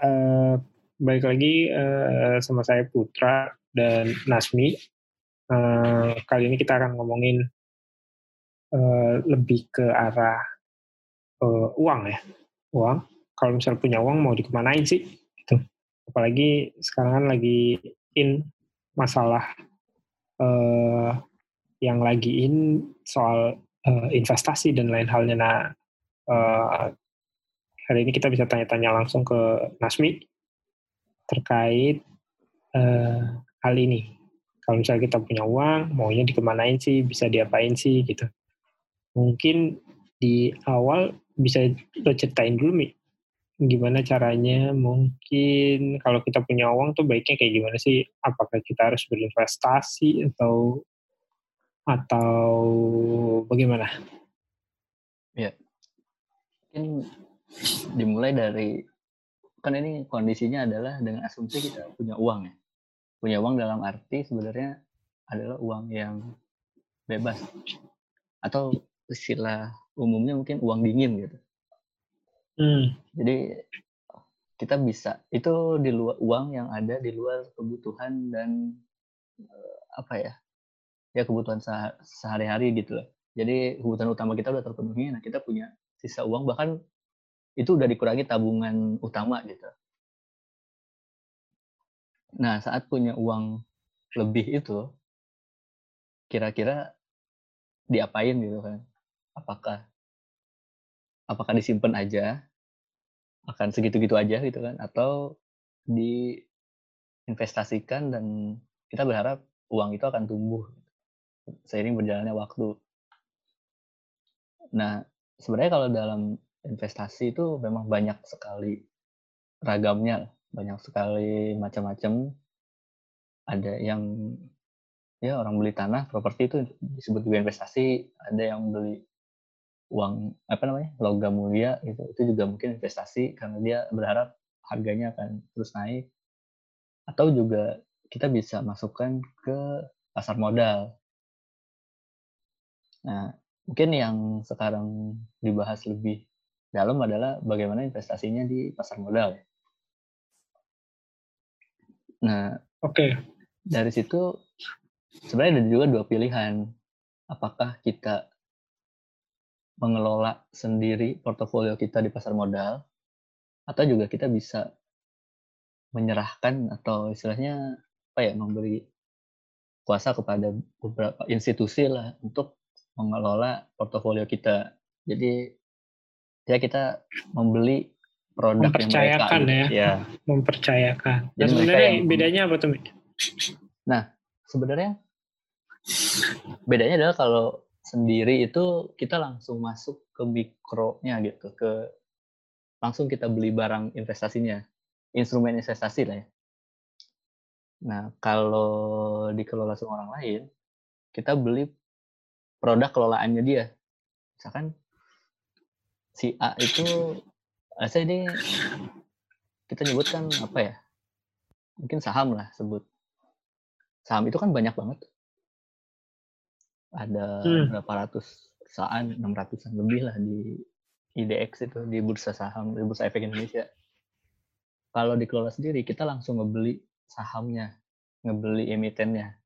uh, balik lagi uh, sama saya Putra dan Nasmi. Uh, kali ini kita akan ngomongin uh, lebih ke arah uh, uang ya, uang. Kalau misal punya uang mau dikemanain sih? Gitu. Apalagi sekarang kan lagi in masalah uh, yang lagi in soal uh, investasi dan lain halnya. Nah, uh, hari ini kita bisa tanya-tanya langsung ke Nasmi terkait uh, hal ini. Kalau misalnya kita punya uang, maunya dikemanain sih, bisa diapain sih gitu. Mungkin di awal bisa lo ceritain dulu Mi, gimana caranya mungkin kalau kita punya uang tuh baiknya kayak gimana sih? Apakah kita harus berinvestasi atau atau bagaimana? Ya, mungkin dimulai dari kan ini kondisinya adalah dengan asumsi kita punya uang ya. Punya uang dalam arti sebenarnya adalah uang yang bebas. Atau istilah umumnya mungkin uang dingin gitu. Hmm. jadi kita bisa itu di luar uang yang ada di luar kebutuhan dan eh, apa ya ya kebutuhan sehari-hari gitu loh jadi kebutuhan utama kita udah terpenuhi nah kita punya sisa uang bahkan itu udah dikurangi tabungan utama gitu. Nah, saat punya uang lebih itu, kira-kira diapain gitu kan? Apakah apakah disimpan aja, akan segitu-gitu aja gitu kan? Atau diinvestasikan dan kita berharap uang itu akan tumbuh seiring berjalannya waktu. Nah, sebenarnya kalau dalam investasi itu memang banyak sekali ragamnya, banyak sekali macam-macam. Ada yang ya orang beli tanah, properti itu disebut juga investasi, ada yang beli uang apa namanya logam mulia gitu. Itu juga mungkin investasi karena dia berharap harganya akan terus naik. Atau juga kita bisa masukkan ke pasar modal. Nah mungkin yang sekarang dibahas lebih dalam adalah bagaimana investasinya di pasar modal. Nah, oke. Okay. Dari situ sebenarnya ada juga dua pilihan. Apakah kita mengelola sendiri portofolio kita di pasar modal atau juga kita bisa menyerahkan atau istilahnya apa ya memberi kuasa kepada beberapa institusi lah untuk mengelola portofolio kita. Jadi ya kita membeli produk mempercayakan yang mereka, ya. ya. Mempercayakan. Dan sebenarnya yang, bedanya apa tuh nah sebenarnya bedanya adalah kalau sendiri itu kita langsung masuk ke mikronya gitu ke langsung kita beli barang investasinya instrumen investasi lah ya. Nah kalau dikelola sama orang lain kita beli produk kelolaannya dia. Misalkan si A itu saya ini kita nyebutkan apa ya mungkin saham lah sebut. Saham itu kan banyak banget. Ada hmm. berapa ratus perusahaan enam ratusan lebih lah di IDX itu di bursa saham di bursa efek Indonesia. Kalau dikelola sendiri kita langsung ngebeli sahamnya ngebeli emitennya.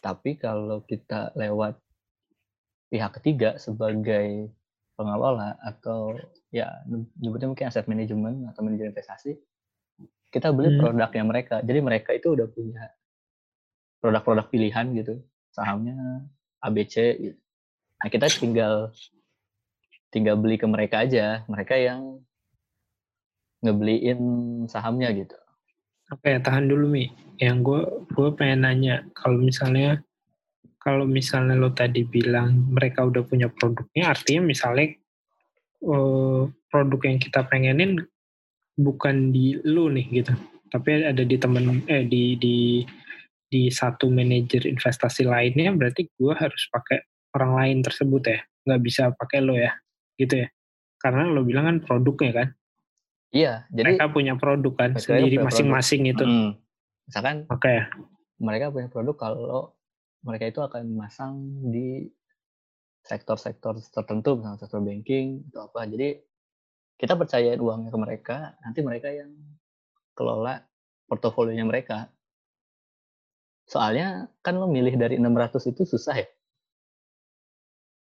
Tapi kalau kita lewat pihak ketiga sebagai pengelola atau ya nyebutnya mungkin aset manajemen atau manajer investasi kita beli hmm. produknya mereka jadi mereka itu udah punya produk-produk pilihan gitu sahamnya ABC gitu. nah kita tinggal tinggal beli ke mereka aja mereka yang ngebeliin sahamnya gitu Oke, tahan dulu Mi. Yang gue gue pengen nanya, kalau misalnya kalau misalnya lo tadi bilang mereka udah punya produknya, artinya misalnya uh, produk yang kita pengenin bukan di lo nih gitu, tapi ada di temen eh di di di satu manajer investasi lainnya, berarti gue harus pakai orang lain tersebut ya, nggak bisa pakai lo ya, gitu ya? Karena lo bilang kan produknya kan. Iya, jadi mereka punya produk kan sendiri masing-masing itu. Hmm. Misalkan, oke, okay. mereka punya produk kalau mereka itu akan memasang di sektor-sektor tertentu misalnya sektor banking atau apa jadi kita percayain uangnya ke mereka, nanti mereka yang kelola portofolionya mereka. Soalnya kan lo milih dari 600 itu susah ya.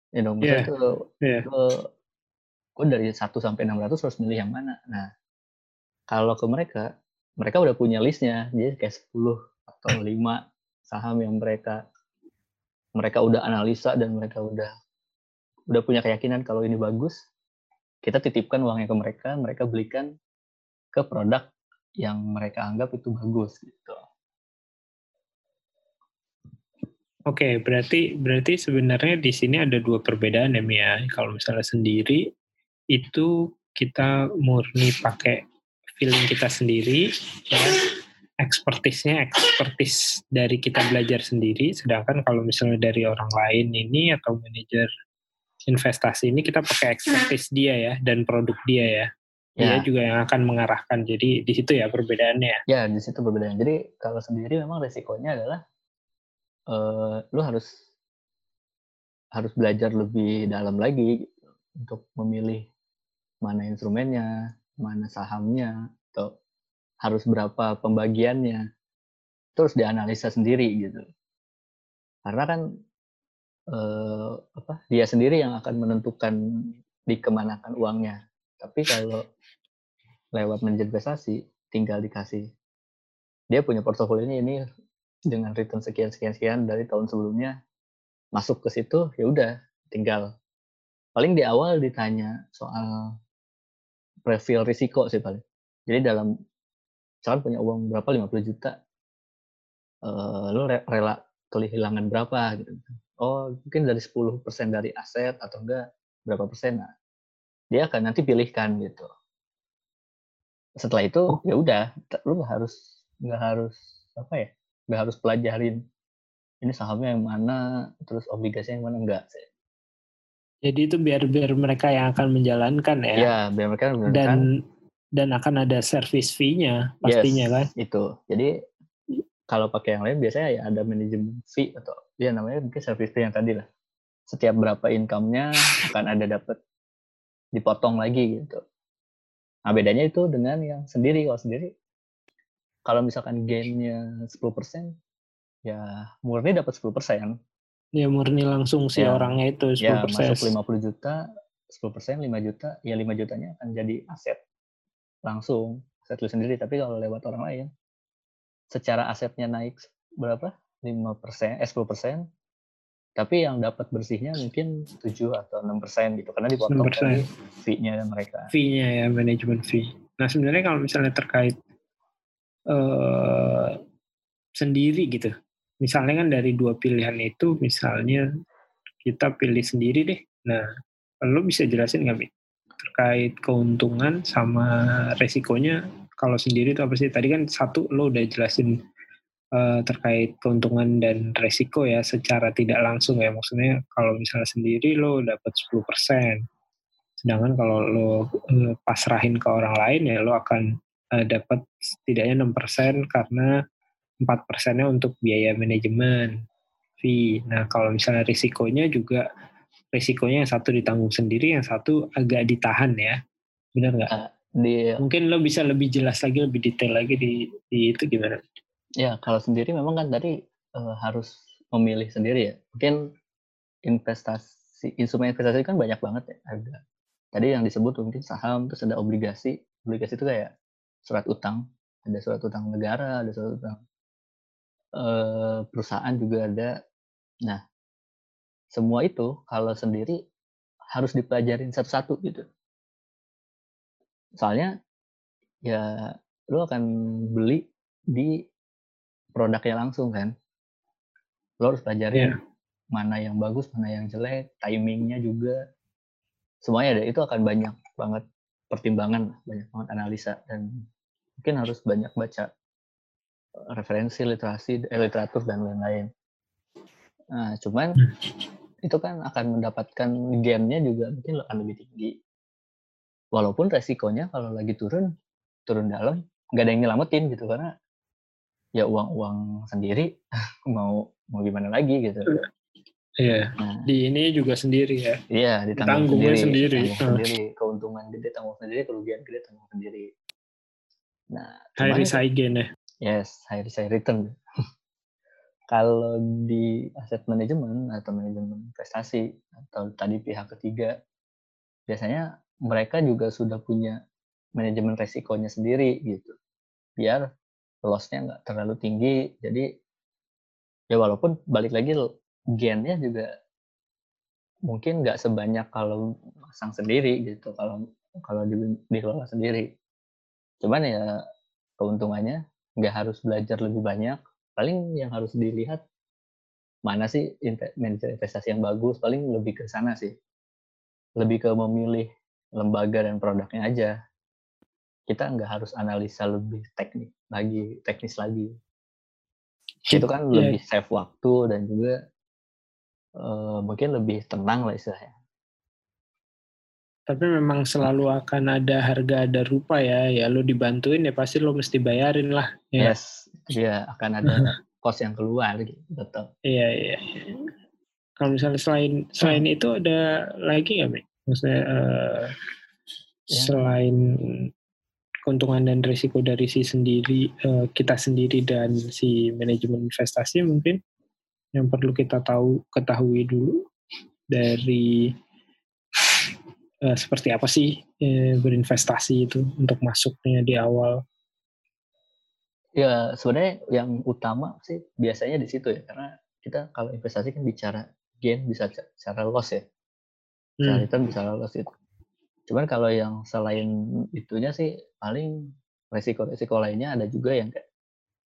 Ya dong, tuh iya. lo gue dari 1 sampai 600 harus milih yang mana. Nah, kalau ke mereka, mereka udah punya listnya, jadi kayak 10 atau 5 saham yang mereka mereka udah analisa dan mereka udah udah punya keyakinan kalau ini bagus, kita titipkan uangnya ke mereka, mereka belikan ke produk yang mereka anggap itu bagus gitu. Oke, berarti berarti sebenarnya di sini ada dua perbedaan ya, Mia. Kalau misalnya sendiri itu kita murni pakai feeling kita sendiri, ya, expertise-nya expertise dari kita belajar sendiri. Sedangkan kalau misalnya dari orang lain ini atau manajer investasi ini kita pakai expertise dia ya dan produk dia ya. Dia Ya, juga yang akan mengarahkan. Jadi di situ ya perbedaannya. ya di situ perbedaan. Jadi kalau sendiri memang resikonya adalah eh lu harus harus belajar lebih dalam lagi untuk memilih mana instrumennya, mana sahamnya, atau harus berapa pembagiannya. Terus dianalisa sendiri gitu. Karena kan eh, apa dia sendiri yang akan menentukan dikemanakan uangnya. Tapi kalau lewat manajer investasi tinggal dikasih dia punya portofolionya ini dengan return sekian sekian sekian dari tahun sebelumnya masuk ke situ ya udah tinggal paling di awal ditanya soal profil risiko sih paling jadi dalam misalkan punya uang berapa 50 juta eh lu re- rela kehilangan berapa gitu. Oh mungkin dari 10% dari aset atau enggak berapa persen nah dia akan nanti pilihkan gitu. Setelah itu ya udah lu nggak harus nggak harus apa ya nggak harus pelajarin ini sahamnya yang mana terus obligasinya yang mana enggak sih. Jadi itu biar biar mereka yang akan menjalankan ya. ya biar mereka menggunakan dan dan akan ada service fee-nya pastinya Yes, kan. itu jadi kalau pakai yang lain biasanya ya ada manajemen fee atau ya namanya mungkin service fee yang tadi lah setiap berapa income-nya akan ada dapat dipotong lagi gitu nah bedanya itu dengan yang sendiri kalau sendiri kalau misalkan gain-nya 10% ya murni dapat 10% Ya murni langsung si Ya. orangnya itu 10%. ya masuk 50 juta 10% 5 juta ya 5 jutanya akan jadi aset langsung aset lu sendiri tapi kalau lewat orang lain secara asetnya naik berapa 5% eh 10% tapi yang dapat bersihnya mungkin 7 atau 6% gitu karena dipotong 6%. dari fee-nya mereka fee-nya ya manajemen fee. Nah sebenarnya kalau misalnya terkait eh sendiri gitu, misalnya kan dari dua pilihan itu, misalnya kita pilih sendiri deh. Nah, lo bisa jelasin nggak? Terkait keuntungan sama resikonya, kalau sendiri itu apa sih? Tadi kan satu lo udah jelasin eh, terkait keuntungan dan resiko ya secara tidak langsung ya. Maksudnya kalau misalnya sendiri lo dapat 10%. Sedangkan kalau lo eh, pasrahin ke orang lain ya lo akan eh, dapat setidaknya 6% karena 4 persennya untuk biaya manajemen fee. Nah kalau misalnya risikonya juga risikonya yang satu ditanggung sendiri, yang satu agak ditahan ya. Benar nggak? di Mungkin lo bisa lebih jelas lagi, lebih detail lagi di, di itu gimana? ya kalau sendiri memang kan tadi eh, harus memilih sendiri ya mungkin investasi instrumen investasi kan banyak banget ya ada tadi yang disebut mungkin saham terus ada obligasi obligasi itu kayak surat utang ada surat utang negara ada surat utang eh, perusahaan juga ada nah semua itu kalau sendiri harus dipelajarin satu-satu gitu soalnya ya lu akan beli di produknya langsung kan lo harus pelajarin Iya. mana yang bagus mana yang jelek timingnya juga semuanya ada itu akan banyak banget pertimbangan banyak banget analisa dan mungkin harus banyak baca eh, referensi literasi eh, literatur dan lain-lain nah cuman Hmm. Itu kan akan mendapatkan gainnya juga mungkin akan lebih tinggi walaupun resikonya kalau lagi turun turun dalam nggak ada yang nyelamatin gitu karena ya uang-uang sendiri mau mau gimana lagi gitu Iya. Nah, di ini juga sendiri ya. Iya, ditanggung sendiri. sendiri. Tanggung sendiri. Keuntungan gede tanggung sendiri, kerugian gede tanggung sendiri. Nah, high risk high gain ya. Yes, high risk high return. Kalau di aset manajemen atau manajemen investasi atau tadi pihak ketiga, biasanya mereka juga sudah punya manajemen resikonya sendiri gitu. Biar loss-nya nggak terlalu tinggi. Jadi ya walaupun balik lagi gain-nya juga mungkin nggak sebanyak kalau pasang sendiri gitu kalau kalau di, dikelola sendiri. Cuman ya keuntungannya nggak harus belajar lebih banyak paling yang harus dilihat mana sih manajer investasi yang bagus? Paling lebih ke sana sih. Lebih ke memilih lembaga dan produknya aja. Kita nggak harus analisa lebih teknik lagi teknis lagi. Itu kan yeah. lebih save waktu dan juga uh, mungkin lebih tenang lah istilahnya. Tapi memang selalu akan ada harga ada rupa ya. Ya lo dibantuin ya pasti lo mesti bayarin lah ya. yes dia akan ada kos yang keluar gitu tetap iya iya kalau misalnya selain selain itu ada lagi nggak Mik? maksudnya uh, ya. selain keuntungan dan risiko dari si sendiri uh, kita sendiri dan si manajemen investasi mungkin yang perlu kita tahu ketahui dulu dari uh, seperti apa sih uh, berinvestasi itu untuk masuknya di awal? Ya sebenarnya yang utama sih biasanya di situ ya karena kita kalau investasi kan bicara gain bisa secara loss ya, secara hmm. return bisa loss itu. Cuman kalau yang selain itunya sih paling resiko-resiko lainnya ada juga yang kayak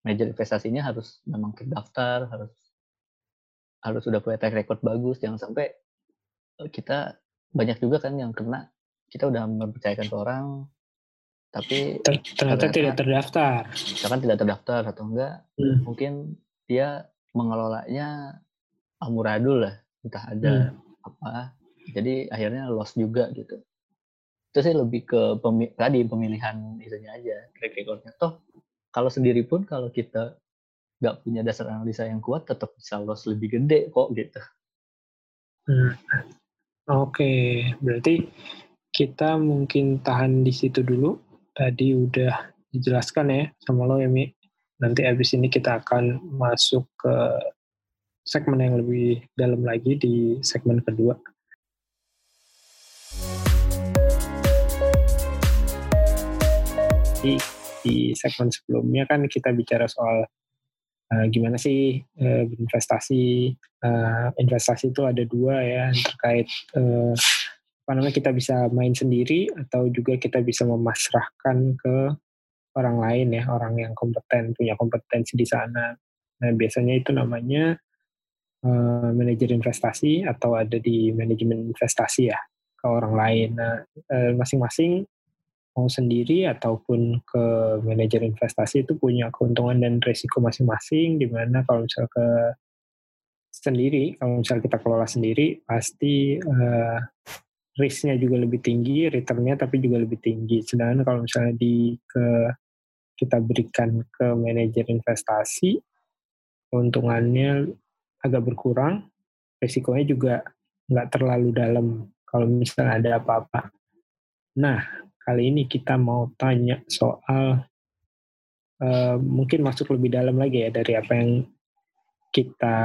manajer investasinya harus memang terdaftar, harus harus sudah punya track record bagus, jangan sampai kita banyak juga kan yang kena kita udah mempercayakan ke orang tapi ternyata, ternyata tidak terdaftar misalkan tidak terdaftar atau enggak hmm. mungkin dia mengelolanya amuradul lah entah ada hmm. apa jadi akhirnya loss juga gitu itu sih lebih ke pemi tadi pemilihan itunya aja track recordnya toh kalau sendiri pun kalau kita nggak punya dasar analisa yang kuat tetap bisa loss lebih gede kok gitu hmm. Oke, berarti kita mungkin tahan di situ dulu. Tadi udah dijelaskan ya sama lo ya, Mi. Nanti abis ini kita akan masuk ke segmen yang lebih dalam lagi di segmen kedua. Di, di segmen sebelumnya kan kita bicara soal uh, gimana sih uh, berinvestasi uh, investasi itu ada dua ya terkait uh, apa namanya kita bisa main sendiri atau juga kita bisa memasrahkan ke orang lain ya orang yang kompeten punya kompetensi di sana. Nah biasanya itu namanya uh, manajer investasi atau ada di manajemen investasi ya ke orang lain. Nah masing-masing mau sendiri ataupun ke manajer investasi itu punya keuntungan dan risiko masing-masing di mana kalau misal ke sendiri kalau misal kita kelola sendiri pasti uh, risknya juga lebih tinggi returnnya tapi juga lebih tinggi. Sedangkan kalau misalnya di ke kita berikan ke manajer investasi keuntungannya agak berkurang risikonya juga nggak terlalu dalam kalau misalnya ada apa-apa. Nah Kali ini kita mau tanya soal uh, mungkin masuk lebih dalam lagi ya dari apa yang kita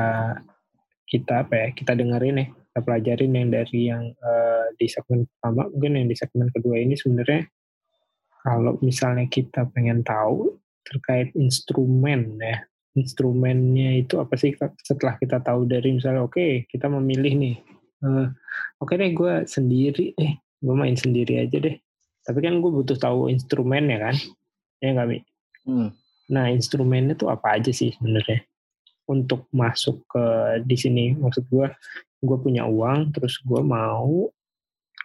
kita apa ya kita dengerin ya kita pelajarin yang dari yang uh, di segmen pertama mungkin yang di segmen kedua ini sebenarnya kalau misalnya kita pengen tahu terkait instrumen ya instrumennya itu apa sih setelah kita tahu dari misalnya oke okay, kita memilih nih uh, oke okay deh gue sendiri deh gue main sendiri aja deh tapi kan gue butuh tahu instrumennya kan, ya nggak Mi? Hmm. Nah instrumennya tuh apa aja sih sebenarnya untuk masuk ke di sini? Maksud gue, gue punya uang, terus gue mau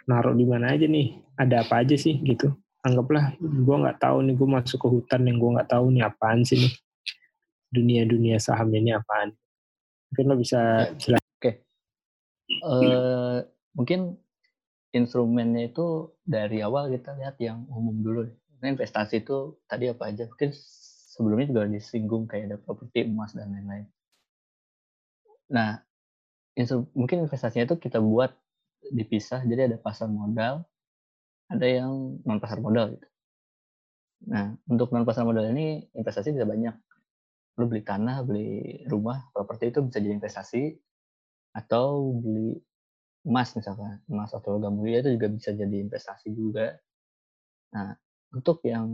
naruh di mana aja nih? Ada apa aja sih gitu? Anggaplah gue nggak tahu nih gue masuk ke hutan yang gue nggak tahu nih apaan sih nih dunia-dunia saham ini apaan? Mungkin lo bisa jelaskan. Oke. Okay. Uh, eh, mungkin instrumennya itu dari awal kita lihat yang umum dulu. Nah, investasi itu tadi apa aja? Mungkin sebelumnya juga disinggung kayak ada properti, emas dan lain-lain. Nah, mungkin investasinya itu kita buat dipisah jadi ada pasar modal ada yang non pasar modal gitu. Nah untuk non pasar modal ini investasi bisa banyak. Lu beli tanah beli rumah properti itu bisa jadi investasi atau beli emas misalkan emas atau logam mulia itu juga bisa jadi investasi juga. Nah untuk yang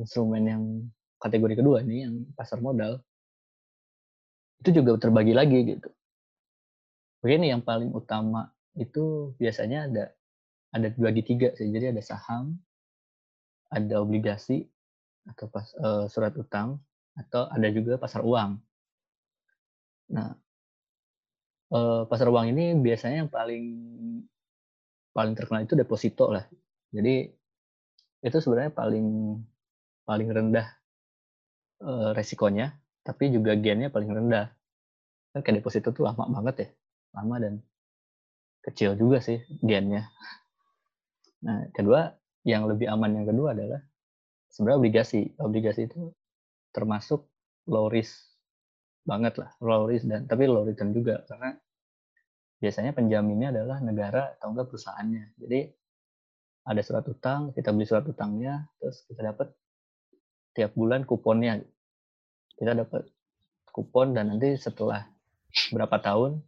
instrumen yang kategori kedua nih yang pasar modal itu juga terbagi lagi gitu begini yang paling utama itu biasanya ada ada bagi tiga sih. Jadi ada saham ada obligasi atau pas, uh, surat utang atau ada juga pasar uang. Nah uh, pasar uang ini biasanya yang paling paling terkenal itu deposito lah. Jadi itu sebenarnya paling paling rendah uh, resikonya tapi juga gennya paling rendah. Kan kayak deposito tuh lama banget ya lama dan kecil juga sih gennya. Nah, kedua yang lebih aman yang kedua adalah sebenarnya obligasi. Obligasi itu termasuk low risk banget lah, low risk dan tapi low return juga karena biasanya penjaminnya adalah negara atau enggak perusahaannya. Jadi ada surat utang, kita beli surat utangnya, terus kita dapat tiap bulan kuponnya. Kita dapat kupon dan nanti setelah berapa tahun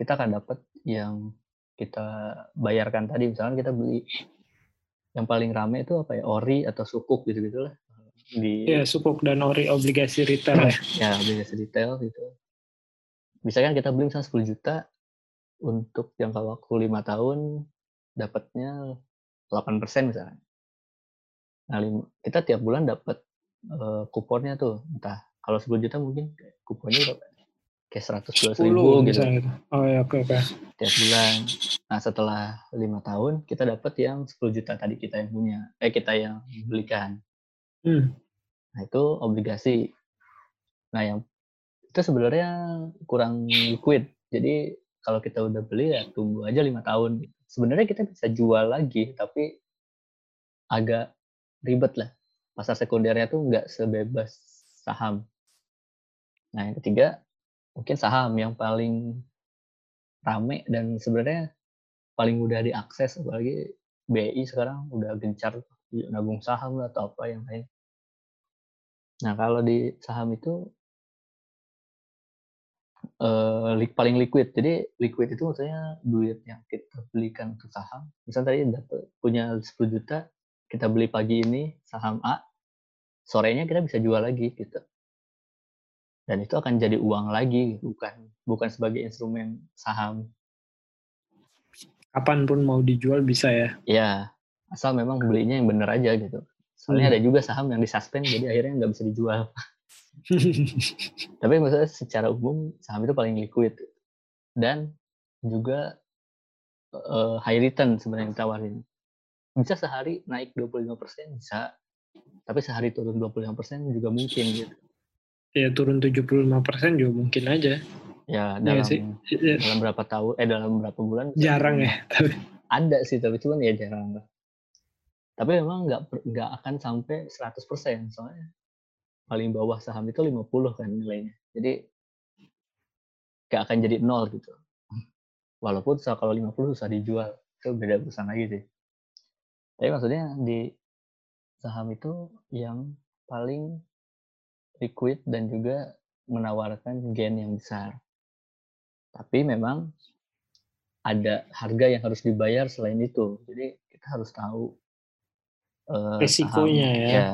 kita akan dapat yang kita bayarkan tadi. Misalnya kita beli yang paling rame itu apa ya? Ori atau sukuk gitu gitulah di ya sukuk dan ori obligasi retail ya. Ya obligasi retail gitu. Misalkan kita beli misalnya 10 juta untuk jangka waktu lima tahun dapatnya 8 persen misalnya. Nah kita tiap bulan dapat uh, kuponnya tuh. Entah kalau 10 juta mungkin kuponnya berapa kayak seratus dua ribu gitu. gitu. Oh ya oke okay, oke. Okay. Tiap bulan. Nah setelah lima tahun kita dapat yang 10 juta tadi kita yang punya, eh kita yang belikan. Hmm. Nah itu obligasi. Nah yang itu sebenarnya kurang liquid. Jadi kalau kita udah beli ya tunggu aja lima tahun. Sebenarnya kita bisa jual lagi, tapi agak ribet lah. Pasar sekundernya tuh nggak sebebas saham. Nah yang ketiga mungkin saham yang paling rame dan sebenarnya paling mudah diakses apalagi BI sekarang udah gencar nabung saham atau apa yang lain. Nah kalau di saham itu uh, paling liquid. Jadi liquid itu maksudnya duit yang kita belikan untuk saham. Misalnya tadi punya 10 juta, kita beli pagi ini saham A, sorenya kita bisa jual lagi gitu dan itu akan jadi uang lagi bukan bukan sebagai instrumen saham. Kapan pun mau dijual bisa ya. Ya asal memang belinya yang bener aja gitu. Soalnya hmm. ada juga saham yang disuspend jadi akhirnya nggak bisa dijual. Tapi maksudnya secara umum saham itu paling liquid. Dan juga uh, high return sebenarnya ditawarin. Bisa sehari naik 25% bisa. Tapi sehari turun 25% juga mungkin gitu ya turun 75% juga mungkin aja. Ya, iya dalam, ya sih. dalam berapa tahun, eh dalam berapa bulan. Jarang ya. Tapi. Ada sih, tapi cuman ya jarang lah. Tapi memang nggak nggak akan sampai 100% soalnya paling bawah saham itu 50 kan nilainya. Jadi nggak akan jadi nol gitu. Walaupun kalau 50 susah dijual, itu beda urusan lagi sih. Tapi maksudnya di saham itu yang paling liquid dan juga menawarkan gain yang besar. Tapi memang ada harga yang harus dibayar selain itu. Jadi kita harus tahu uh, resikonya saham, ya. ya.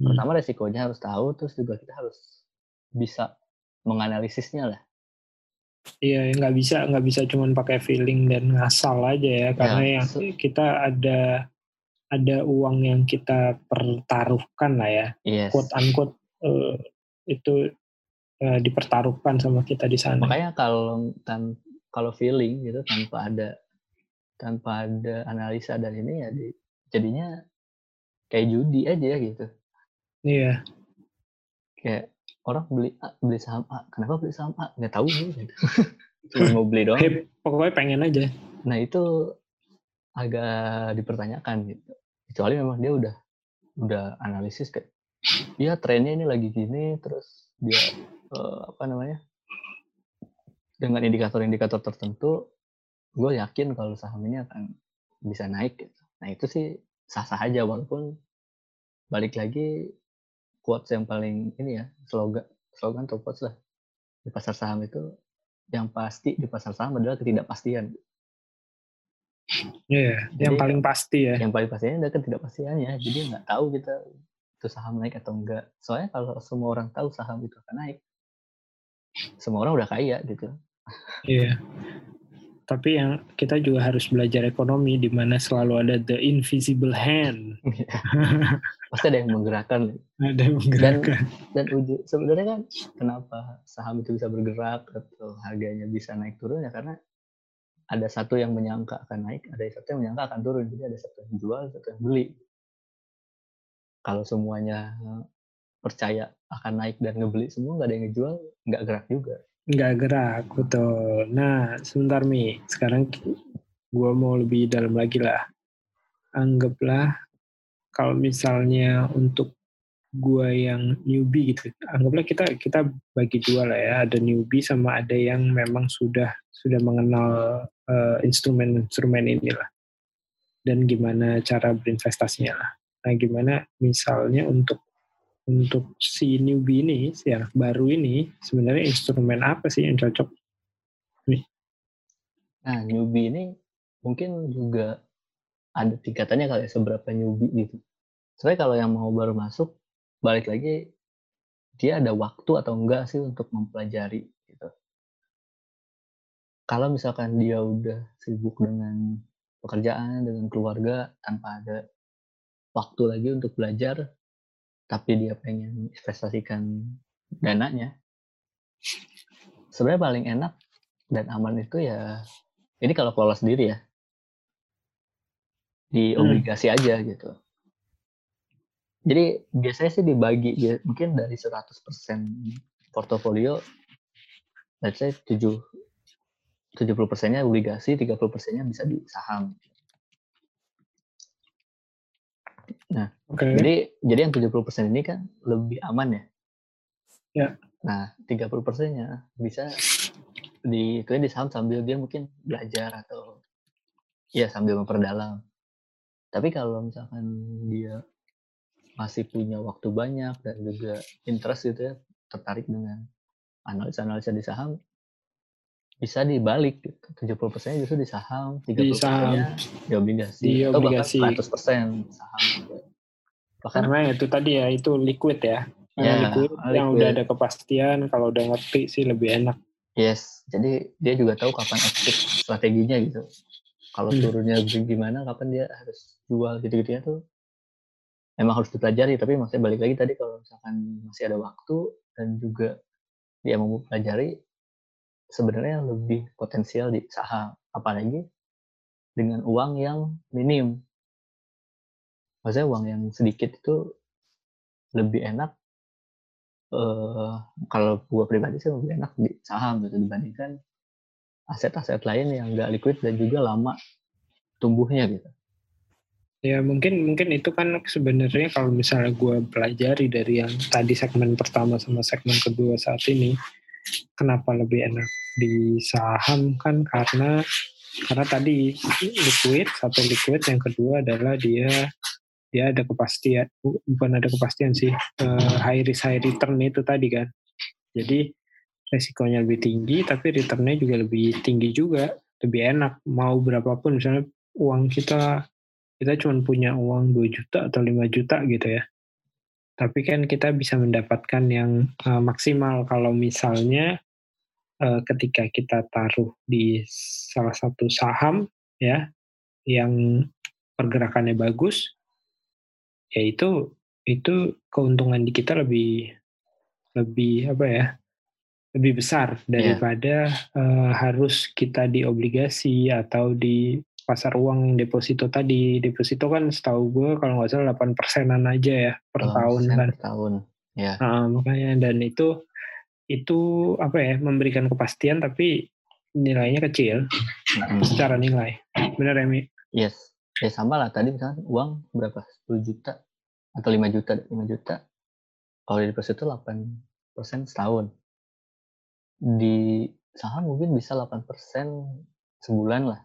Hmm. Pertama resikonya harus tahu, terus juga kita harus bisa menganalisisnya lah. Iya, nggak bisa nggak bisa cuma pakai feeling dan ngasal aja ya, karena ya, yang kita ada ada uang yang kita pertaruhkan lah ya, yes. quote unquote uh, itu uh, dipertaruhkan sama kita di sana. Makanya kalau tan kalau feeling gitu tanpa ada tanpa ada analisa dari ini ya di, jadinya kayak judi aja gitu. Iya. Kayak orang beli A, beli saham A, kenapa beli saham A? Nggak tahu gitu. Cuma mau beli doang. Hey, pokoknya pengen aja. Nah itu agak dipertanyakan gitu. Kecuali memang dia udah udah analisis kayak Iya trennya ini lagi gini terus dia uh, apa namanya dengan indikator-indikator tertentu, gue yakin kalau saham ini akan bisa naik. Gitu. Nah itu sih sah-sah aja walaupun balik lagi quotes yang paling ini ya slogan slogan atau quotes lah di pasar saham itu yang pasti di pasar saham adalah ketidakpastian. Iya, yeah, yang paling pasti ya. Yang paling pastinya adalah ketidakpastiannya. Jadi nggak tahu kita itu saham naik atau enggak. Soalnya kalau semua orang tahu saham itu akan naik, semua orang udah kaya gitu. Iya. Tapi yang kita juga harus belajar ekonomi di mana selalu ada the invisible hand. Iya. Pasti ada yang menggerakkan. Ada yang menggerakkan. Dan, dan sebenarnya kan kenapa saham itu bisa bergerak atau harganya bisa naik turun ya karena ada satu yang menyangka akan naik, ada satu yang menyangka akan turun. Jadi ada satu yang jual, satu yang beli. Kalau semuanya percaya akan naik dan ngebeli semua, nggak ada yang ngejual, nggak gerak juga. Nggak gerak, betul. Nah, sebentar Mi, sekarang gue mau lebih dalam lagi lah. Anggaplah kalau misalnya untuk gue yang newbie gitu, anggaplah kita kita bagi dua lah ya, ada newbie sama ada yang memang sudah sudah mengenal uh, instrumen-instrumen inilah dan gimana cara berinvestasinya lah. Nah, gimana misalnya untuk untuk si newbie ini, si anak baru ini, sebenarnya instrumen apa sih yang cocok? Nih. Nah, newbie ini mungkin juga ada tingkatannya kali ya, seberapa newbie gitu. Sebenarnya kalau yang mau baru masuk, balik lagi, dia ada waktu atau enggak sih untuk mempelajari gitu. Kalau misalkan dia udah sibuk dengan pekerjaan, dengan keluarga, tanpa ada waktu lagi untuk belajar, tapi dia pengen investasikan dananya, sebenarnya paling enak dan aman itu ya ini kalau kelola sendiri ya di hmm. obligasi hmm. aja gitu. Jadi biasanya sih dibagi ya, mungkin dari 100% portofolio let's say 7 70 persennya obligasi, 30 persennya bisa di saham. Nah, okay. jadi jadi yang 70% ini kan lebih aman ya. Ya. Nah, 30 persennya bisa di itu di saham sambil dia mungkin belajar atau ya sambil memperdalam. Tapi kalau misalkan dia masih punya waktu banyak dan juga interest gitu ya, tertarik dengan analisa-analisa di saham, bisa dibalik gitu. 70 persennya justru di saham, 30 persennya di obligasi, di atau obligasi. bahkan 100 persen saham. Bahkan, Karena itu tadi ya, itu liquid ya. Ya, liquid, liquid yang udah ada kepastian, kalau udah ngerti sih lebih enak. Yes, jadi dia juga tahu kapan exit strateginya gitu. Kalau hmm. turunnya gimana, kapan dia harus jual gitu-gitu ya tuh. Emang harus dipelajari, tapi maksudnya balik lagi tadi kalau misalkan masih ada waktu dan juga dia mau pelajari, sebenarnya lebih potensial di saham apalagi dengan uang yang minim maksudnya uang yang sedikit itu lebih enak uh, kalau gua pribadi sih lebih enak di saham gitu dibandingkan aset-aset lain yang nggak liquid dan juga lama tumbuhnya gitu. Ya mungkin mungkin itu kan sebenarnya kalau misalnya gue pelajari dari yang tadi segmen pertama sama segmen kedua saat ini, kenapa lebih enak di saham kan karena karena tadi liquid satu liquid yang kedua adalah dia dia ada kepastian bukan ada kepastian sih uh, high risk high return itu tadi kan. Jadi resikonya lebih tinggi tapi returnnya juga lebih tinggi juga lebih enak. Mau berapapun misalnya uang kita kita cuma punya uang 2 juta atau 5 juta gitu ya. Tapi kan kita bisa mendapatkan yang uh, maksimal. Kalau misalnya ketika kita taruh di salah satu saham ya yang pergerakannya bagus ya itu keuntungan di kita lebih lebih apa ya lebih besar iya. daripada yeah. uh, harus kita di obligasi atau di pasar uang deposito tadi deposito kan setahu gue kalau nggak salah 8 persenan aja ya per oh, tahun kan per tahun ya nah, makanya dan itu itu apa ya memberikan kepastian tapi nilainya kecil. Hmm. secara nilai. Benar ya Mi? Yes. Ya sama lah. Tadi misalnya uang berapa? 10 juta atau 5 juta. 5 juta. Kalau di deposito 8 persen setahun. Di saham mungkin bisa 8% sebulan lah.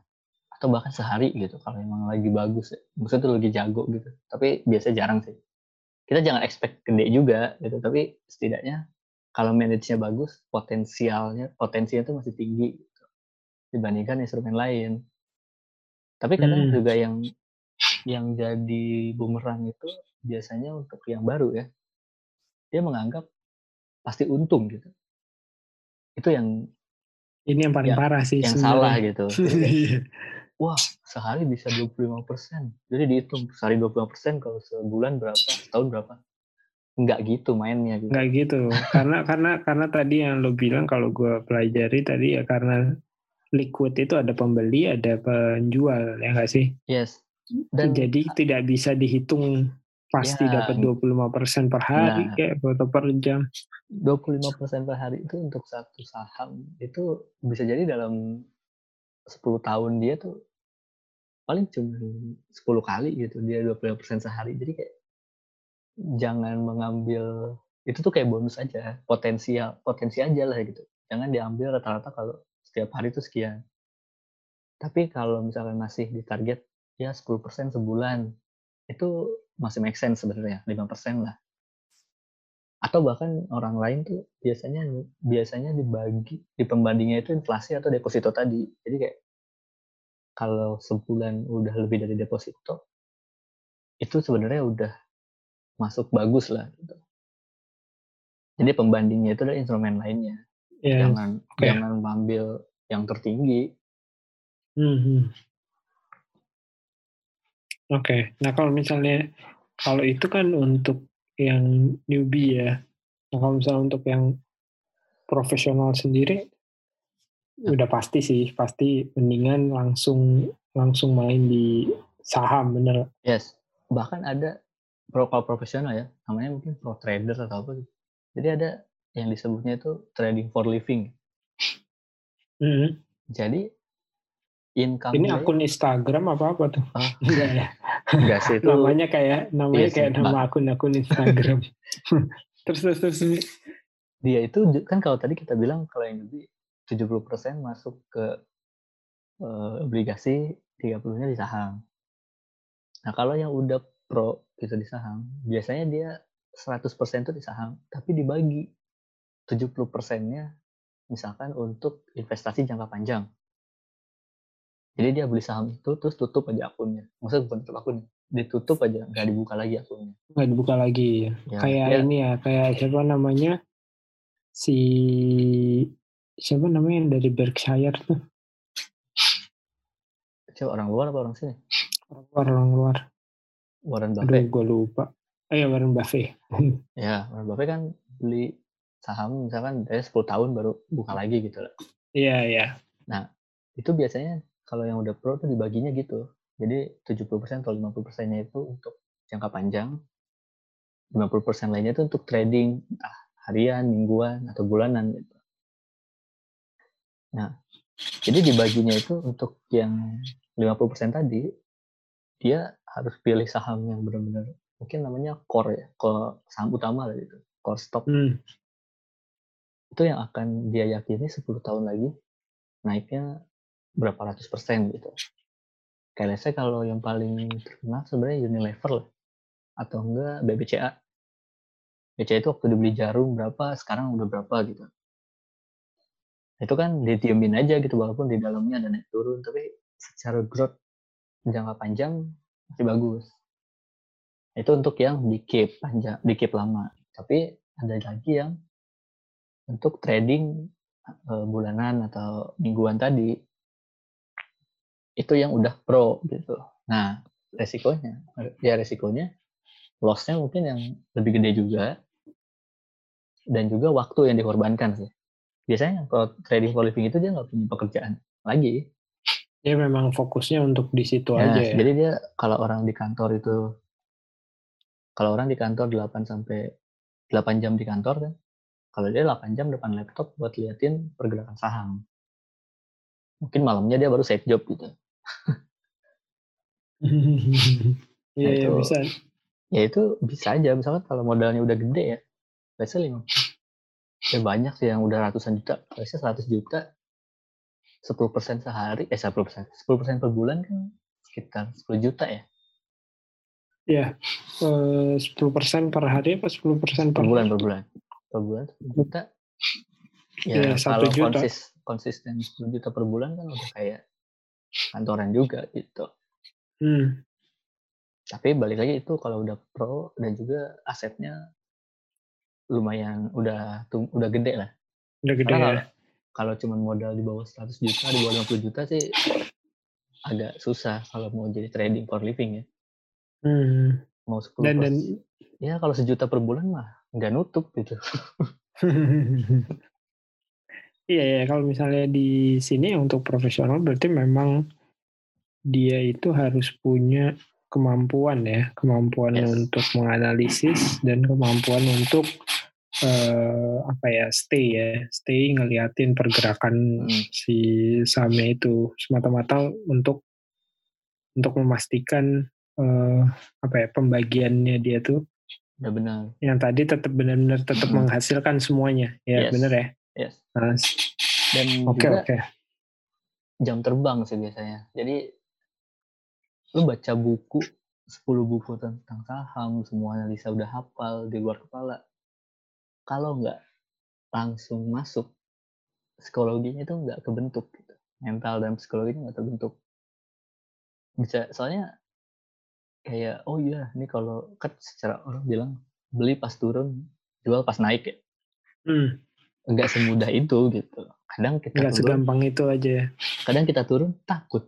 Atau bahkan sehari gitu kalau emang lagi bagus. Ya. maksudnya tuh lagi jago gitu. Tapi biasa jarang sih. Kita jangan expect gede juga gitu. Tapi setidaknya kalau manage-nya bagus potensialnya potensinya tuh masih tinggi gitu, dibandingkan instrumen lain. Tapi kadang hmm. juga yang yang jadi bumerang itu biasanya untuk yang baru ya. Dia menganggap pasti untung gitu. Itu yang ini yang paling yang, parah sih yang sebenarnya. salah gitu. Wah sehari bisa 25 persen. Jadi dihitung sehari 25 persen kalau sebulan berapa setahun berapa nggak gitu mainnya gitu. nggak gitu. Karena karena karena tadi yang lo bilang kalau gue pelajari tadi ya karena liquid itu ada pembeli ada penjual ya nggak sih? Yes. Dan jadi tidak bisa dihitung pasti ya, dapat 25 persen per hari nah, kayak atau per jam. 25 persen per hari itu untuk satu saham itu bisa jadi dalam 10 tahun dia tuh paling cuma 10 kali gitu dia 25 persen sehari. Jadi kayak jangan mengambil itu tuh kayak bonus aja potensial potensi aja lah gitu. Jangan diambil rata-rata kalau setiap hari itu sekian. Tapi kalau misalkan masih di target ya 10% sebulan itu masih make sense sebenarnya 5% lah. Atau bahkan orang lain tuh biasanya biasanya dibagi di pembandingnya itu inflasi atau deposito tadi. Jadi kayak kalau sebulan udah lebih dari deposito itu sebenarnya udah masuk bagus lah gitu jadi pembandingnya itu adalah instrumen lainnya yeah. jangan okay. jangan mengambil yang tertinggi mm -hmm. Oke, okay. nah kalau misalnya kalau itu kan untuk yang newbie ya. Nah, kalau misalnya untuk yang profesional sendiri ya. udah pasti sih, pasti mendingan langsung langsung main di saham bener. Yes. Bahkan ada pro kalau profesional ya, namanya mungkin pro trader atau apa gitu. Jadi ada yang disebutnya itu trading for living. Mm -hmm. Jadi income ini akun Instagram apa apa tuh? Oh, enggak ya. Enggak sih itu namanya kayak namanya iya kayak sih, nama akun-akun Instagram. Terus terus terus dia itu kan kalau tadi kita bilang kalau yang lebih 70% masuk ke uh, obligasi 30-nya di saham. Nah kalau yang udah pro gitu di saham. Biasanya dia 100% itu di saham tapi dibagi 70%-nya misalkan untuk investasi jangka panjang. Jadi dia beli saham itu terus tutup aja akunnya. Maksudnya bukan tutup akunnya ditutup aja nggak dibuka lagi akunnya. Nggak dibuka lagi. Ya, kayak ya. ini ya kayak siapa namanya? Si siapa namanya yang dari Berkshire tuh? Siapa orang luar apa orang sini? Orang luar orang luar Warren Buffett. gue lupa. Eh ya Warren Buffett. Ya Warren Buffett kan beli saham misalkan dari 10 tahun baru buka lagi gitu lah iya iya. Nah itu biasanya kalau yang udah pro tuh dibaginya gitu. Jadi 70% atau 50%-nya itu untuk jangka panjang, 50% lainnya itu untuk trading, entah harian, mingguan, atau bulanan gitu. Nah, jadi dibaginya itu untuk yang 50% tadi, dia harus pilih saham yang benar-benar mungkin namanya core ya, core saham utama lah gitu, core stock. Hmm. Itu yang akan dia yakini 10 tahun lagi naiknya berapa ratus persen gitu. Kayak saya kalau yang paling terkenal sebenarnya Unilever lah. Atau enggak BBCA. BCA itu waktu dibeli jarum berapa, sekarang udah berapa gitu. Itu kan didiemin aja gitu, walaupun di dalamnya ada naik turun, tapi secara growth jangka panjang masih bagus. Itu untuk yang di panjang, di lama. Tapi ada lagi yang untuk trading uh, bulanan atau mingguan tadi itu yang udah pro gitu. Nah, resikonya, ya resikonya lossnya mungkin yang lebih gede juga dan juga waktu yang dikorbankan sih. Biasanya kalau trading for living itu dia nggak punya pekerjaan lagi. Dia memang fokusnya untuk di situ ya, aja ya. Jadi dia kalau orang di kantor itu kalau orang di kantor 8 sampai 8 jam di kantor kan. Kalau dia 8 jam depan laptop buat liatin pergerakan saham. Mungkin malamnya dia baru save job gitu. Iya, ya, bisa. Ya itu bisa aja. Misalkan kalau modalnya udah gede ya, biasanya lima. Ya banyak sih yang udah ratusan juta. Biasanya 100 juta 10% sehari, eh 10%, 10% per bulan kan sekitar 10 juta ya. Iya, eh, 10% per hari apa 10% Per per, bulan, per bulan. Per bulan 10 juta. Ya, satu kalau juta. konsis, konsisten 10 juta per bulan kan udah kayak kantoran juga gitu. Hmm, Tapi balik lagi itu kalau udah pro dan juga asetnya lumayan udah udah gede lah. udah gede Karena ya. Kalau cuma modal di bawah 100 juta, di bawah 50 juta sih agak susah kalau mau jadi trading for living ya. Hmm. Mau 10 Dan dan ya kalau sejuta per bulan mah nggak nutup gitu. iya ya kalau misalnya di sini untuk profesional berarti memang dia itu harus punya kemampuan ya, kemampuan Yes. untuk menganalisis dan kemampuan untuk eh, apa ya stay ya, stay ngeliatin pergerakan Hmm. si sahamnya itu semata-mata untuk untuk memastikan eh, apa ya pembagiannya dia tuh Udah benar. yang tadi tetap benar-benar tetap Hmm. menghasilkan semuanya ya Yes. benar ya Yes. Nah, Dan oke juga oke jam terbang sih biasanya. Jadi lu baca buku 10 buku tentang saham, semua analisa udah hafal di luar kepala. Kalau nggak langsung masuk, psikologinya itu nggak kebentuk. Gitu. Mental dan psikologinya nggak terbentuk. Bisa, soalnya kayak, oh iya, ini kalau kan secara orang bilang beli pas turun, jual pas naik ya. Hmm, Nggak semudah itu gitu. Kadang kita nggak turun, segampang itu aja ya. kadang kita turun takut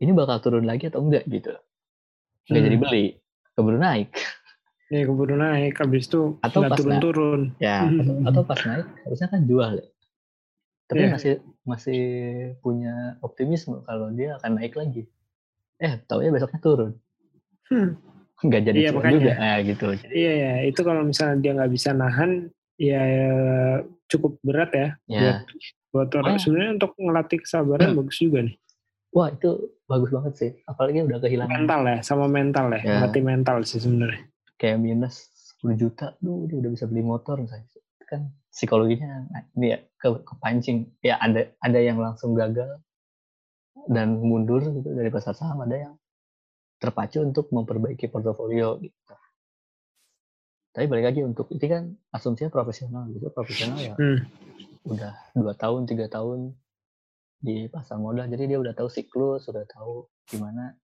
ini bakal turun lagi atau enggak gitu nggak Hmm. jadi beli keburu naik Ya keburu naik, habis itu Atau pas turun-turun. ya atau, atau pas naik harusnya kan jual ya tapi Iya. masih masih punya optimisme kalau dia akan naik lagi eh taunya besoknya turun Hmm, nggak jadi Iya, cuan makanya. juga nah, gitu jadi Iya ya, itu kalau misalnya dia nggak bisa nahan, ya cukup berat ya. ya Buat orang Makanya- sebenarnya untuk ngelatih kesabaran Hmm. bagus juga nih. wah itu bagus banget sih apalagi udah kehilangan Mental ya, sama mental ya, Ya. melatih mental sih sebenarnya. Kayak minus 10 juta duh dia udah bisa beli motor misalnya. Itu kan psikologinya nah, ini ya ke, kepancing. Ya ada ada yang langsung gagal dan mundur gitu dari pasar saham ada yang terpacu untuk memperbaiki portofolio gitu. Tapi balik lagi untuk ini kan asumsinya profesional gitu. Profesional ya Hmm. udah dua tahun tiga tahun di pasar modal jadi dia udah tahu siklus udah tahu gimana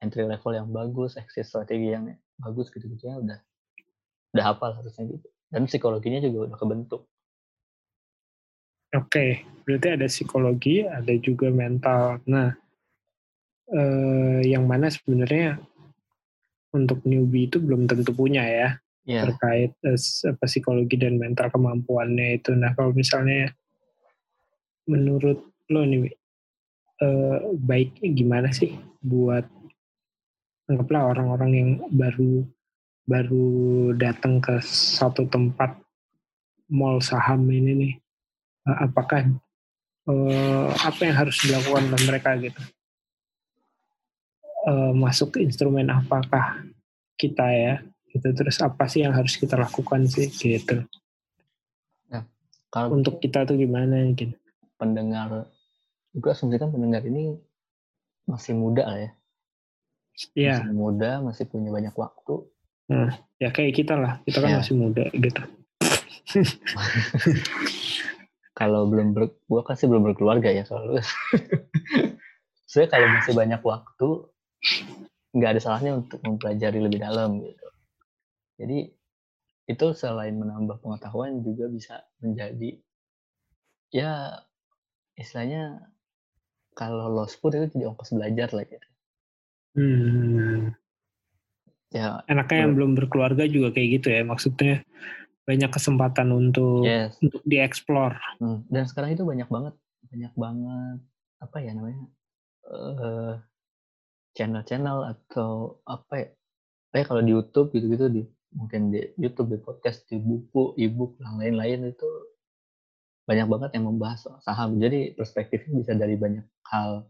entry level yang bagus exit strategi yang bagus gitu gitu ya udah udah hafal harusnya gitu dan psikologinya juga udah kebentuk Oke, berarti ada psikologi, ada juga mental. Nah, eh, yang mana sebenarnya untuk newbie itu belum tentu punya ya. ya terkait eh, apa, psikologi dan mental kemampuannya itu. Nah kalau misalnya menurut lo nih, eh, baiknya gimana sih buat anggaplah orang-orang yang baru baru datang ke satu tempat mall saham ini nih, eh, apakah eh, apa yang harus dilakukan oleh mereka gitu? Eh, masuk ke instrumen apakah kita ya? Gitu. Terus apa sih yang harus kita lakukan sih gitu? kalau untuk kita tuh gimana gitu. pendengar gue asumsikan pendengar ini masih muda ya Iya, masih muda masih punya banyak waktu ya kayak kita lah. Kita kan Ya. masih muda gitu. kalau belum ber, gue kan sih belum berkeluarga ya lu. saya kalau masih banyak waktu nggak ada salahnya untuk mempelajari lebih dalam gitu jadi itu selain menambah pengetahuan juga bisa menjadi ya istilahnya kalau lost pun itu jadi ongkos belajar lah gitu Hmm. ya Enaknya yang belum berkeluarga juga kayak gitu ya. Maksudnya banyak kesempatan untuk yes untuk dieksplor. Hmm, dan sekarang itu banyak banget banyak banget apa ya namanya eh channel-channel atau apa ya kayak kalau di YouTube gitu-gitu di mungkin di YouTube di podcast di buku ebook yang lain-lain itu banyak banget yang membahas soal saham jadi perspektifnya bisa dari banyak hal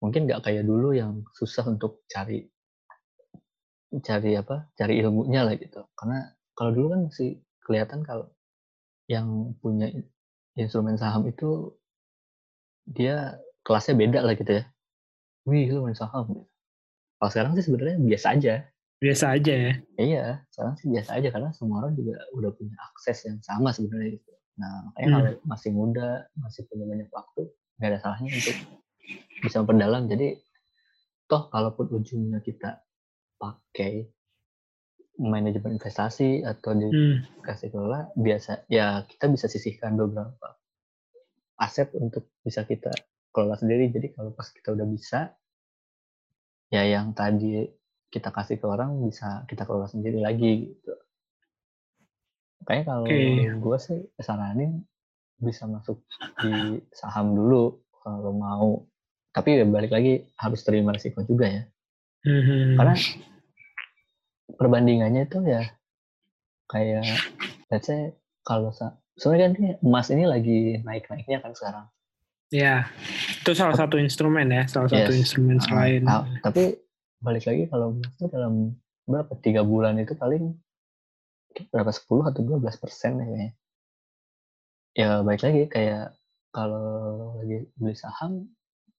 mungkin nggak kayak dulu yang susah untuk cari cari apa cari ilmunya lah gitu karena kalau dulu kan masih kelihatan kalau yang punya instrumen saham itu dia kelasnya beda lah gitu ya. Wih, lu main saham. Kalau sekarang sih sebenarnya biasa aja. Biasa aja ya. Iya, sekarang sih biasa aja karena semua orang juga udah punya akses yang sama sebenarnya gitu. Nah, makanya hmm. kalau masih muda, masih punya banyak waktu, nggak ada salahnya untuk bisa memperdalam. Jadi, toh kalaupun ujungnya kita pakai manajemen investasi atau dikasih hmm. kelola biasa ya kita bisa sisihkan beberapa aset untuk bisa kita kelola sendiri jadi kalau pas kita udah bisa ya yang tadi kita kasih ke orang bisa kita kelola sendiri lagi gitu kayak kalau okay. gue sih saranin bisa masuk di saham dulu kalau mau tapi ya balik lagi harus terima risiko juga ya hmm. karena perbandingannya itu ya kayak let's say kalau sebenarnya kan ini emas ini lagi naik-naiknya kan sekarang. Ya, itu salah satu instrumen ya, salah yes. satu instrumen uh, selain. Uh, tapi balik lagi kalau emas itu dalam berapa tiga bulan itu paling berapa 10 atau 12 persen ya kayaknya. Ya balik lagi kayak kalau lagi beli saham,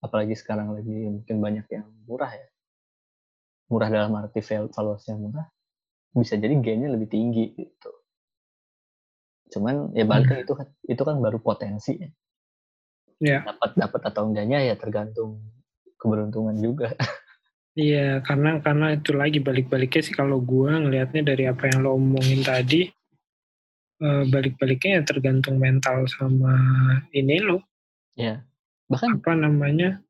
apalagi sekarang lagi mungkin banyak yang murah ya murah dalam arti valuasinya murah bisa jadi gainnya lebih tinggi gitu cuman ya balik hmm. itu kan itu kan baru potensi ya yeah. dapat dapat atau enggaknya ya tergantung keberuntungan juga Iya, karena karena itu lagi balik-baliknya sih kalau gua ngelihatnya dari apa yang lo omongin tadi, uh, balik-baliknya ya tergantung mental sama ini lo. Iya. Bahkan apa namanya?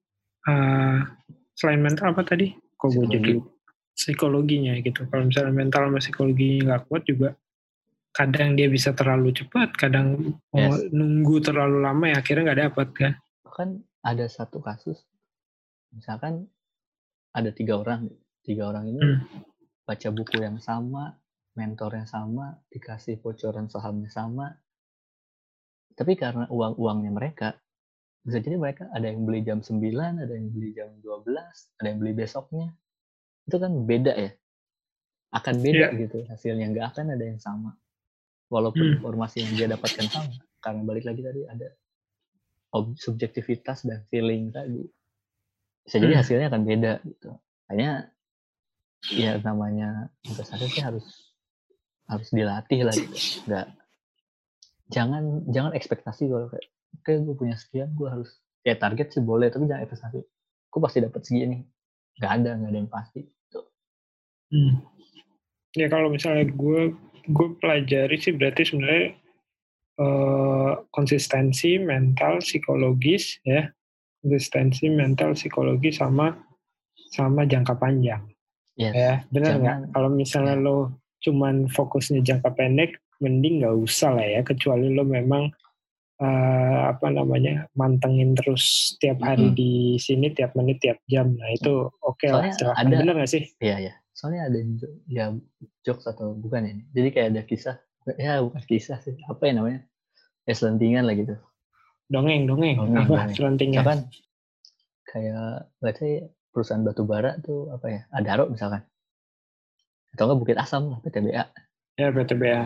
Uh, selain mental apa tadi? Kok gue jadi psikologinya gitu. Kalau misalnya mental sama psikologinya nggak kuat juga kadang dia bisa terlalu cepat, kadang yes. nunggu terlalu lama ya akhirnya nggak dapat kan. Bahkan ada satu kasus, misalkan ada tiga orang, tiga orang ini hmm. baca buku yang sama, mentor yang sama, dikasih bocoran sahamnya sama, tapi karena uang-uangnya mereka, bisa jadi mereka ada yang beli jam 9, ada yang beli jam 12, ada yang beli besoknya, itu kan beda ya akan beda yeah. gitu hasilnya nggak akan ada yang sama walaupun hmm. informasi yang dia dapatkan sama karena balik lagi tadi ada subjektivitas dan feeling tadi bisa jadi hmm. hasilnya akan beda gitu hanya ya namanya investasi sih harus harus dilatih lah gitu nggak jangan jangan ekspektasi kalau kayak oke gue punya sekian gue harus ya target sih boleh tapi jangan investasi gue pasti dapat segini nggak ada nggak ada yang pasti gitu. hmm. ya kalau misalnya gue gue pelajari sih berarti sebenarnya uh, konsistensi mental psikologis ya konsistensi mental psikologi sama sama jangka panjang yes. ya benar nggak kalau misalnya ya. lo cuman fokusnya jangka pendek mending nggak usah lah ya kecuali lo memang uh, apa namanya mantengin terus tiap hari hmm. di sini tiap menit tiap jam. Nah itu oke okay lah ada bener gak sih? Iya iya. Soalnya ada ya jokes atau bukan ini jadi kayak ada kisah. Ya bukan kisah sih. Apa ya namanya? Ya selentingan lah gitu. Dongeng dongeng, dongeng apa dongeng. selentingan? Kan kayak let's say perusahaan batu bara tuh apa ya? Adaro misalkan atau enggak Bukit Asam lah PTBA ya PTBA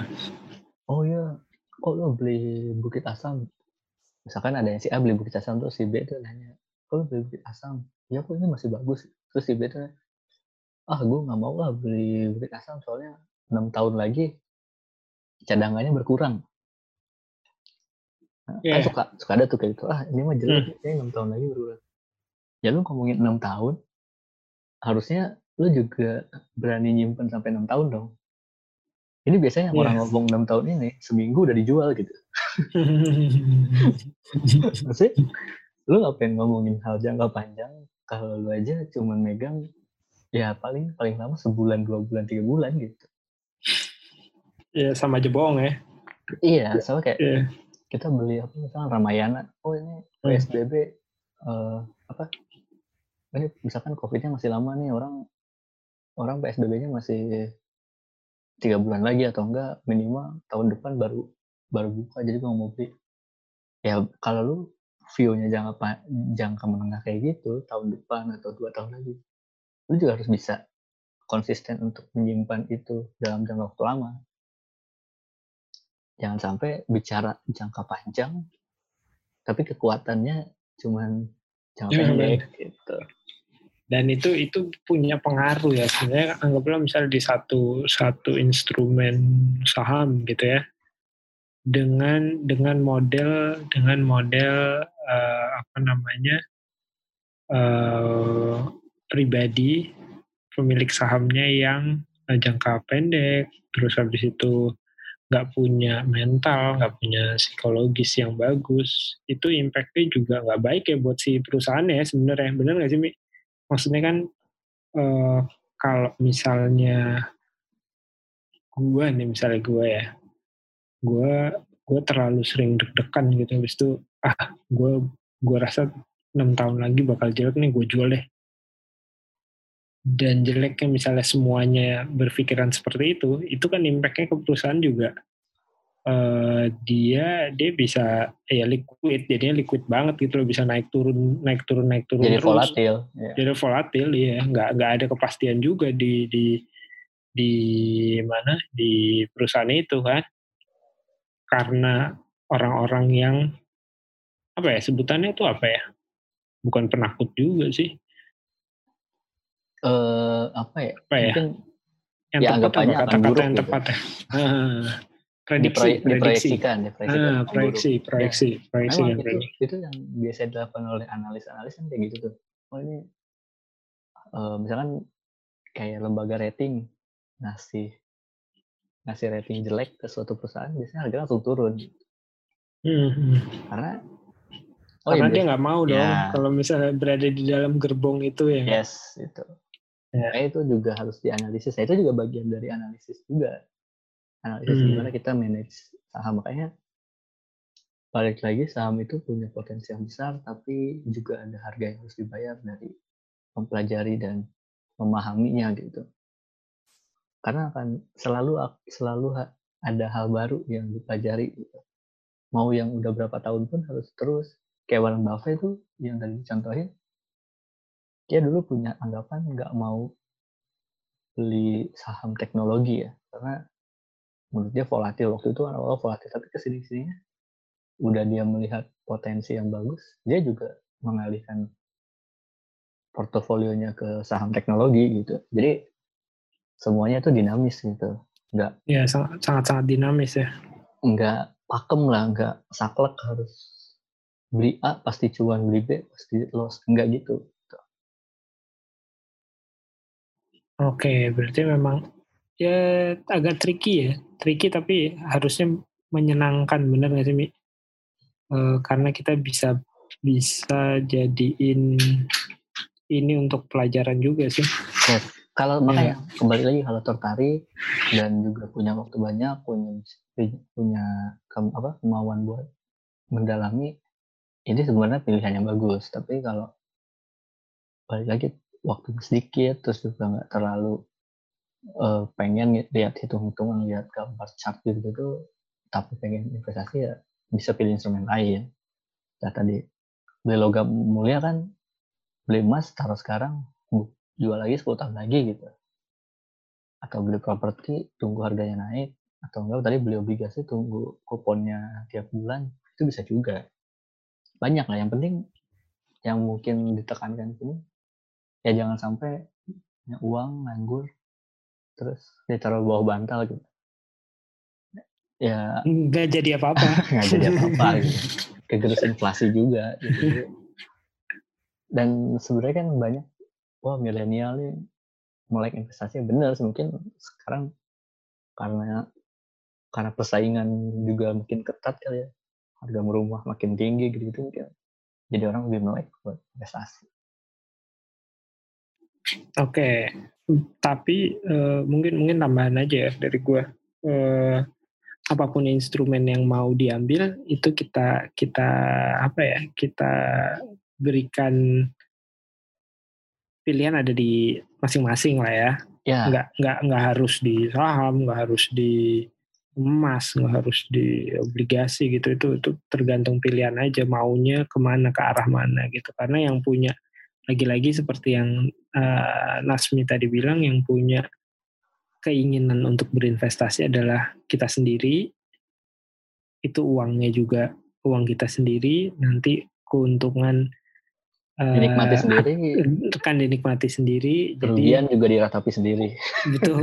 oh iya kok lo beli Bukit Asam misalkan ada yang si A beli Bukit Asam terus si B tuh nanya kok lo beli Bukit Asam ya kok ini masih bagus terus si B tuh ah gue nggak mau lah beli Bukit Asam soalnya enam tahun lagi cadangannya berkurang nah, yeah. kan iya. suka suka ada tuh kayak gitu ah ini mah jelek hmm. ini enam tahun lagi berkurang ya lu ngomongin enam tahun harusnya lu juga berani nyimpen sampai enam tahun dong ini biasanya yang yeah. orang ngomong enam tahun ini seminggu udah dijual gitu. Maksudnya, lu ngapain ngomongin hal jangka panjang kalau lu aja cuma megang ya paling paling lama sebulan dua bulan tiga bulan gitu. Iya sama aja bohong ya. Iya sama kayak yeah. kita beli apa misalnya Ramayana, oh ini PSBB hmm. uh, apa? Ini misalkan COVID-nya masih lama nih orang orang PSBB-nya masih tiga bulan lagi atau enggak minimal tahun depan baru baru buka. Jadi gue mau beli ya kalau lu view-nya jangka jangka menengah kayak gitu tahun depan atau dua tahun lagi lu juga harus bisa konsisten untuk menyimpan itu dalam jangka waktu lama. Jangan sampai bicara jangka panjang tapi kekuatannya cuman jangka pendek. gitu. Dan itu itu punya pengaruh ya. Sebenarnya anggaplah misalnya di satu satu instrumen saham gitu ya. Dengan dengan model dengan model eh, apa namanya eh, pribadi pemilik sahamnya yang eh, jangka pendek terus habis itu nggak punya mental nggak punya psikologis yang bagus itu impactnya juga nggak baik ya buat si perusahaannya ya sebenarnya. Benar nggak sih Mi? Maksudnya kan eh, kalau misalnya gua nih misalnya gua ya gua gua terlalu sering deg-degan gitu habis itu ah gua gua rasa enam tahun lagi bakal jelek nih gue jual deh. Dan jeleknya misalnya semuanya berpikiran seperti itu itu kan impactnya ke perusahaan juga Eh, dia dia bisa ya liquid jadinya liquid banget gitu loh bisa naik turun naik turun naik turun Jadi terus volatil. Ya. jadi volatil ya nggak nggak ada kepastian juga di di di mana di perusahaan itu kan karena orang-orang yang apa ya sebutannya itu apa ya bukan penakut juga sih Eh, apa ya? apa ya Mungkin yang Ya, tepat apa kata-kata yang gitu. tepat ya Ah, prediksi diproy- prediksi. diproyeksikan, diproyeksikan. Ah, buruk. proyeksi proyeksi proyeksi Memang dan itu, itu yang biasa dilakukan oleh analis-analis kan kayak gitu tuh. Oh ini eh, misalkan kayak lembaga rating ngasih ngasih rating jelek ke suatu perusahaan biasanya harga langsung turun. Hmm, karena oh karena iya, dia nggak mau dong Ya. kalau misalnya berada di dalam gerbong itu ya. Yes itu. Ya. Makanya itu juga harus dianalisis. Nah itu juga bagian dari analisis juga analisis Hmm. gimana kita manage saham. Makanya balik lagi saham itu punya potensi yang besar tapi juga ada harga yang harus dibayar dari mempelajari dan memahaminya gitu. Karena akan selalu selalu ada hal baru yang dipelajari gitu. Mau yang udah berapa tahun pun harus terus. Kayak Warren Buffett itu yang tadi dicontohin dia dulu punya anggapan nggak mau beli saham teknologi ya. Karena menurut dia volatil. Waktu itu awal volatil tapi ke sini sininya udah dia melihat potensi yang bagus dia juga mengalihkan portofolionya ke saham teknologi gitu. Jadi semuanya itu dinamis gitu. Nggak ya sangat sangat sangat dinamis ya. Nggak pakem lah nggak saklek harus beli A pasti cuan beli B pasti loss. Nggak gitu. Oke berarti memang ya agak tricky ya tricky tapi harusnya menyenangkan bener nggak sih Mi? Eh, karena kita bisa bisa jadiin ini untuk pelajaran juga sih kalau Iya. makanya kembali lagi kalau tertarik dan juga punya waktu banyak punya punya kem- apa kemauan buat mendalami ini sebenarnya pilihan yang bagus tapi kalau balik lagi waktu sedikit terus juga nggak terlalu eh, pengen lihat hitung-hitungan lihat gambar chart gitu tuh tapi pengen investasi ya bisa pilih instrumen lain. Ya tadi beli logam mulia kan beli emas taruh sekarang jual lagi 10 tahun lagi gitu. Atau beli properti tunggu harganya naik atau enggak tadi beli obligasi tunggu kuponnya tiap bulan itu bisa juga. Banyak lah yang penting yang mungkin ditekankan sini ya jangan sampai punya uang nganggur terus ditaruh bawah bantal gitu. Ya. Nggak jadi apa-apa. Nggak jadi apa-apa gitu. kegerus inflasi juga gitu. dan sebenarnya kan banyak wah milenial nih mulai investasi bener mungkin sekarang karena karena persaingan juga makin ketat kali ya. Harga rumah makin tinggi gitu gitu mungkin jadi orang lebih melek buat investasi. Oke, tapi eh, mungkin mungkin tambahan aja ya dari gue. Eh, apa pun instrumen yang mau diambil itu kita kita apa ya kita berikan pilihan ada di masing-masing lah ya. ya Nggak nggak nggak harus di saham, nggak harus di emas, nggak harus di obligasi gitu. Itu itu tergantung pilihan aja maunya ke mana ke arah mana gitu. Karena yang punya lagi-lagi seperti yang uh, Nasmi tadi bilang yang punya keinginan untuk berinvestasi adalah kita sendiri. Itu uangnya juga uang kita sendiri. Nanti keuntungan dinikmati uh, sendiri. kan dinikmati sendiri. Kerugian jadi, juga diratapi sendiri. Betul.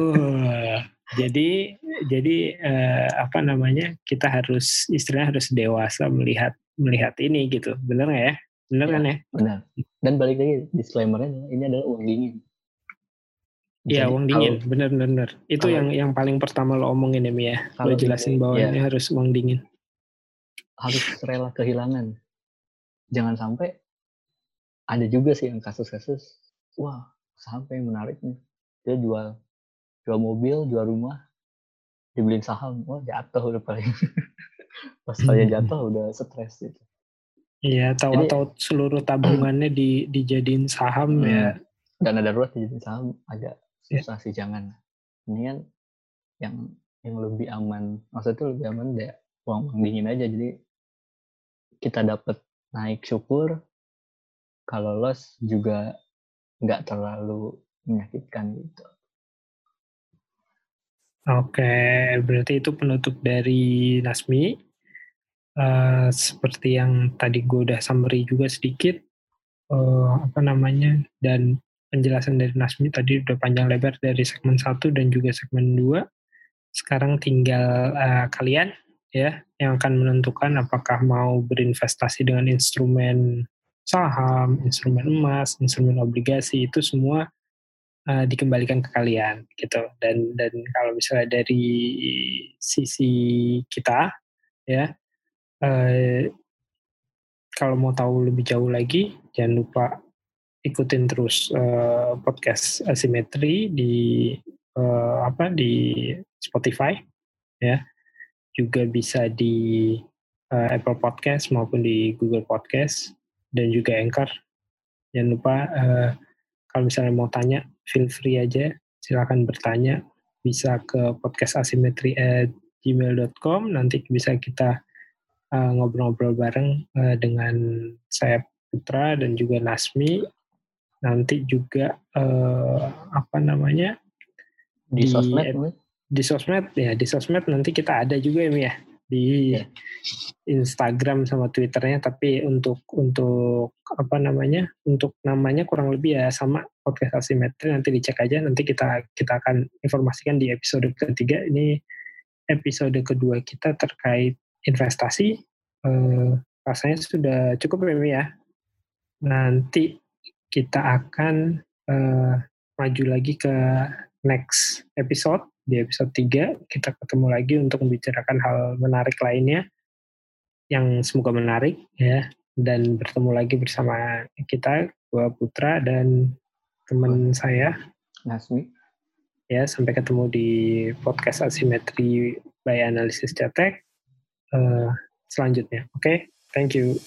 Jadi jadi uh, apa namanya kita harus istilahnya harus dewasa melihat melihat ini gitu. Benar nggak ya benar ya, kan ya benar dan balik lagi disclaimernya ini adalah uang dingin Iya uang dingin, benar benar Itu kalau, yang yang paling pertama lo omongin ya Mia. Lo jelasin bahwa ya, ini harus uang dingin. Harus rela kehilangan. Jangan sampai ada juga sih yang kasus-kasus, wah sampai yang menarik nih. Dia jual jual mobil, jual rumah, dibeliin saham, wah jatuh udah paling. Pas saya hmm. jatuh udah stres gitu. Iya, tahu-tahu seluruh tabungannya di dijadiin saham ya. Dan ada darurat dijadiin saham agak Iya. susah sih jangan ini kan yang yang lebih aman maksudnya lebih aman deh uang uang dingin aja jadi kita dapat naik syukur kalau loss juga nggak terlalu menyakitkan gitu Oke, berarti itu penutup dari Nasmi. Uh, seperti yang tadi gue udah summary juga sedikit, uh, apa namanya, dan penjelasan dari Nasmi tadi udah panjang lebar dari segmen 1 dan juga segmen 2. Sekarang tinggal uh, kalian ya yang akan menentukan apakah mau berinvestasi dengan instrumen saham, instrumen emas, instrumen obligasi itu semua uh, dikembalikan ke kalian gitu. Dan dan kalau misalnya dari sisi kita ya uh, kalau mau tahu lebih jauh lagi jangan lupa ikutin terus uh, podcast asimetri di uh, apa di Spotify ya. Juga bisa di uh, Apple Podcast maupun di Google Podcast dan juga Anchor. Jangan lupa uh, kalau misalnya mau tanya feel free aja. Silakan bertanya. Bisa ke podcast asimetri at gmail.com nanti bisa kita ngobrol-ngobrol uh, bareng uh, dengan saya Putra dan juga Nasmi. Nanti juga uh, apa namanya? Di, di sosmed di sosmed ya di sosmed nanti kita ada juga ya ya di yeah. Instagram sama Twitternya. Tapi untuk untuk apa namanya? Untuk namanya kurang lebih ya sama podcast asimetri. Nanti dicek aja. Nanti kita kita akan informasikan di episode ketiga. Ini episode kedua kita terkait investasi eh, rasanya sudah cukup ya ya. Nanti kita akan uh, maju lagi ke next episode. Di episode 3 kita ketemu lagi untuk membicarakan hal menarik lainnya yang semoga menarik ya. Dan bertemu lagi bersama kita gua Putra dan teman saya. Nasmi. Ya, sampai ketemu di podcast asimetri by Analisis Cetek uh, selanjutnya. Oke, okay? thank you.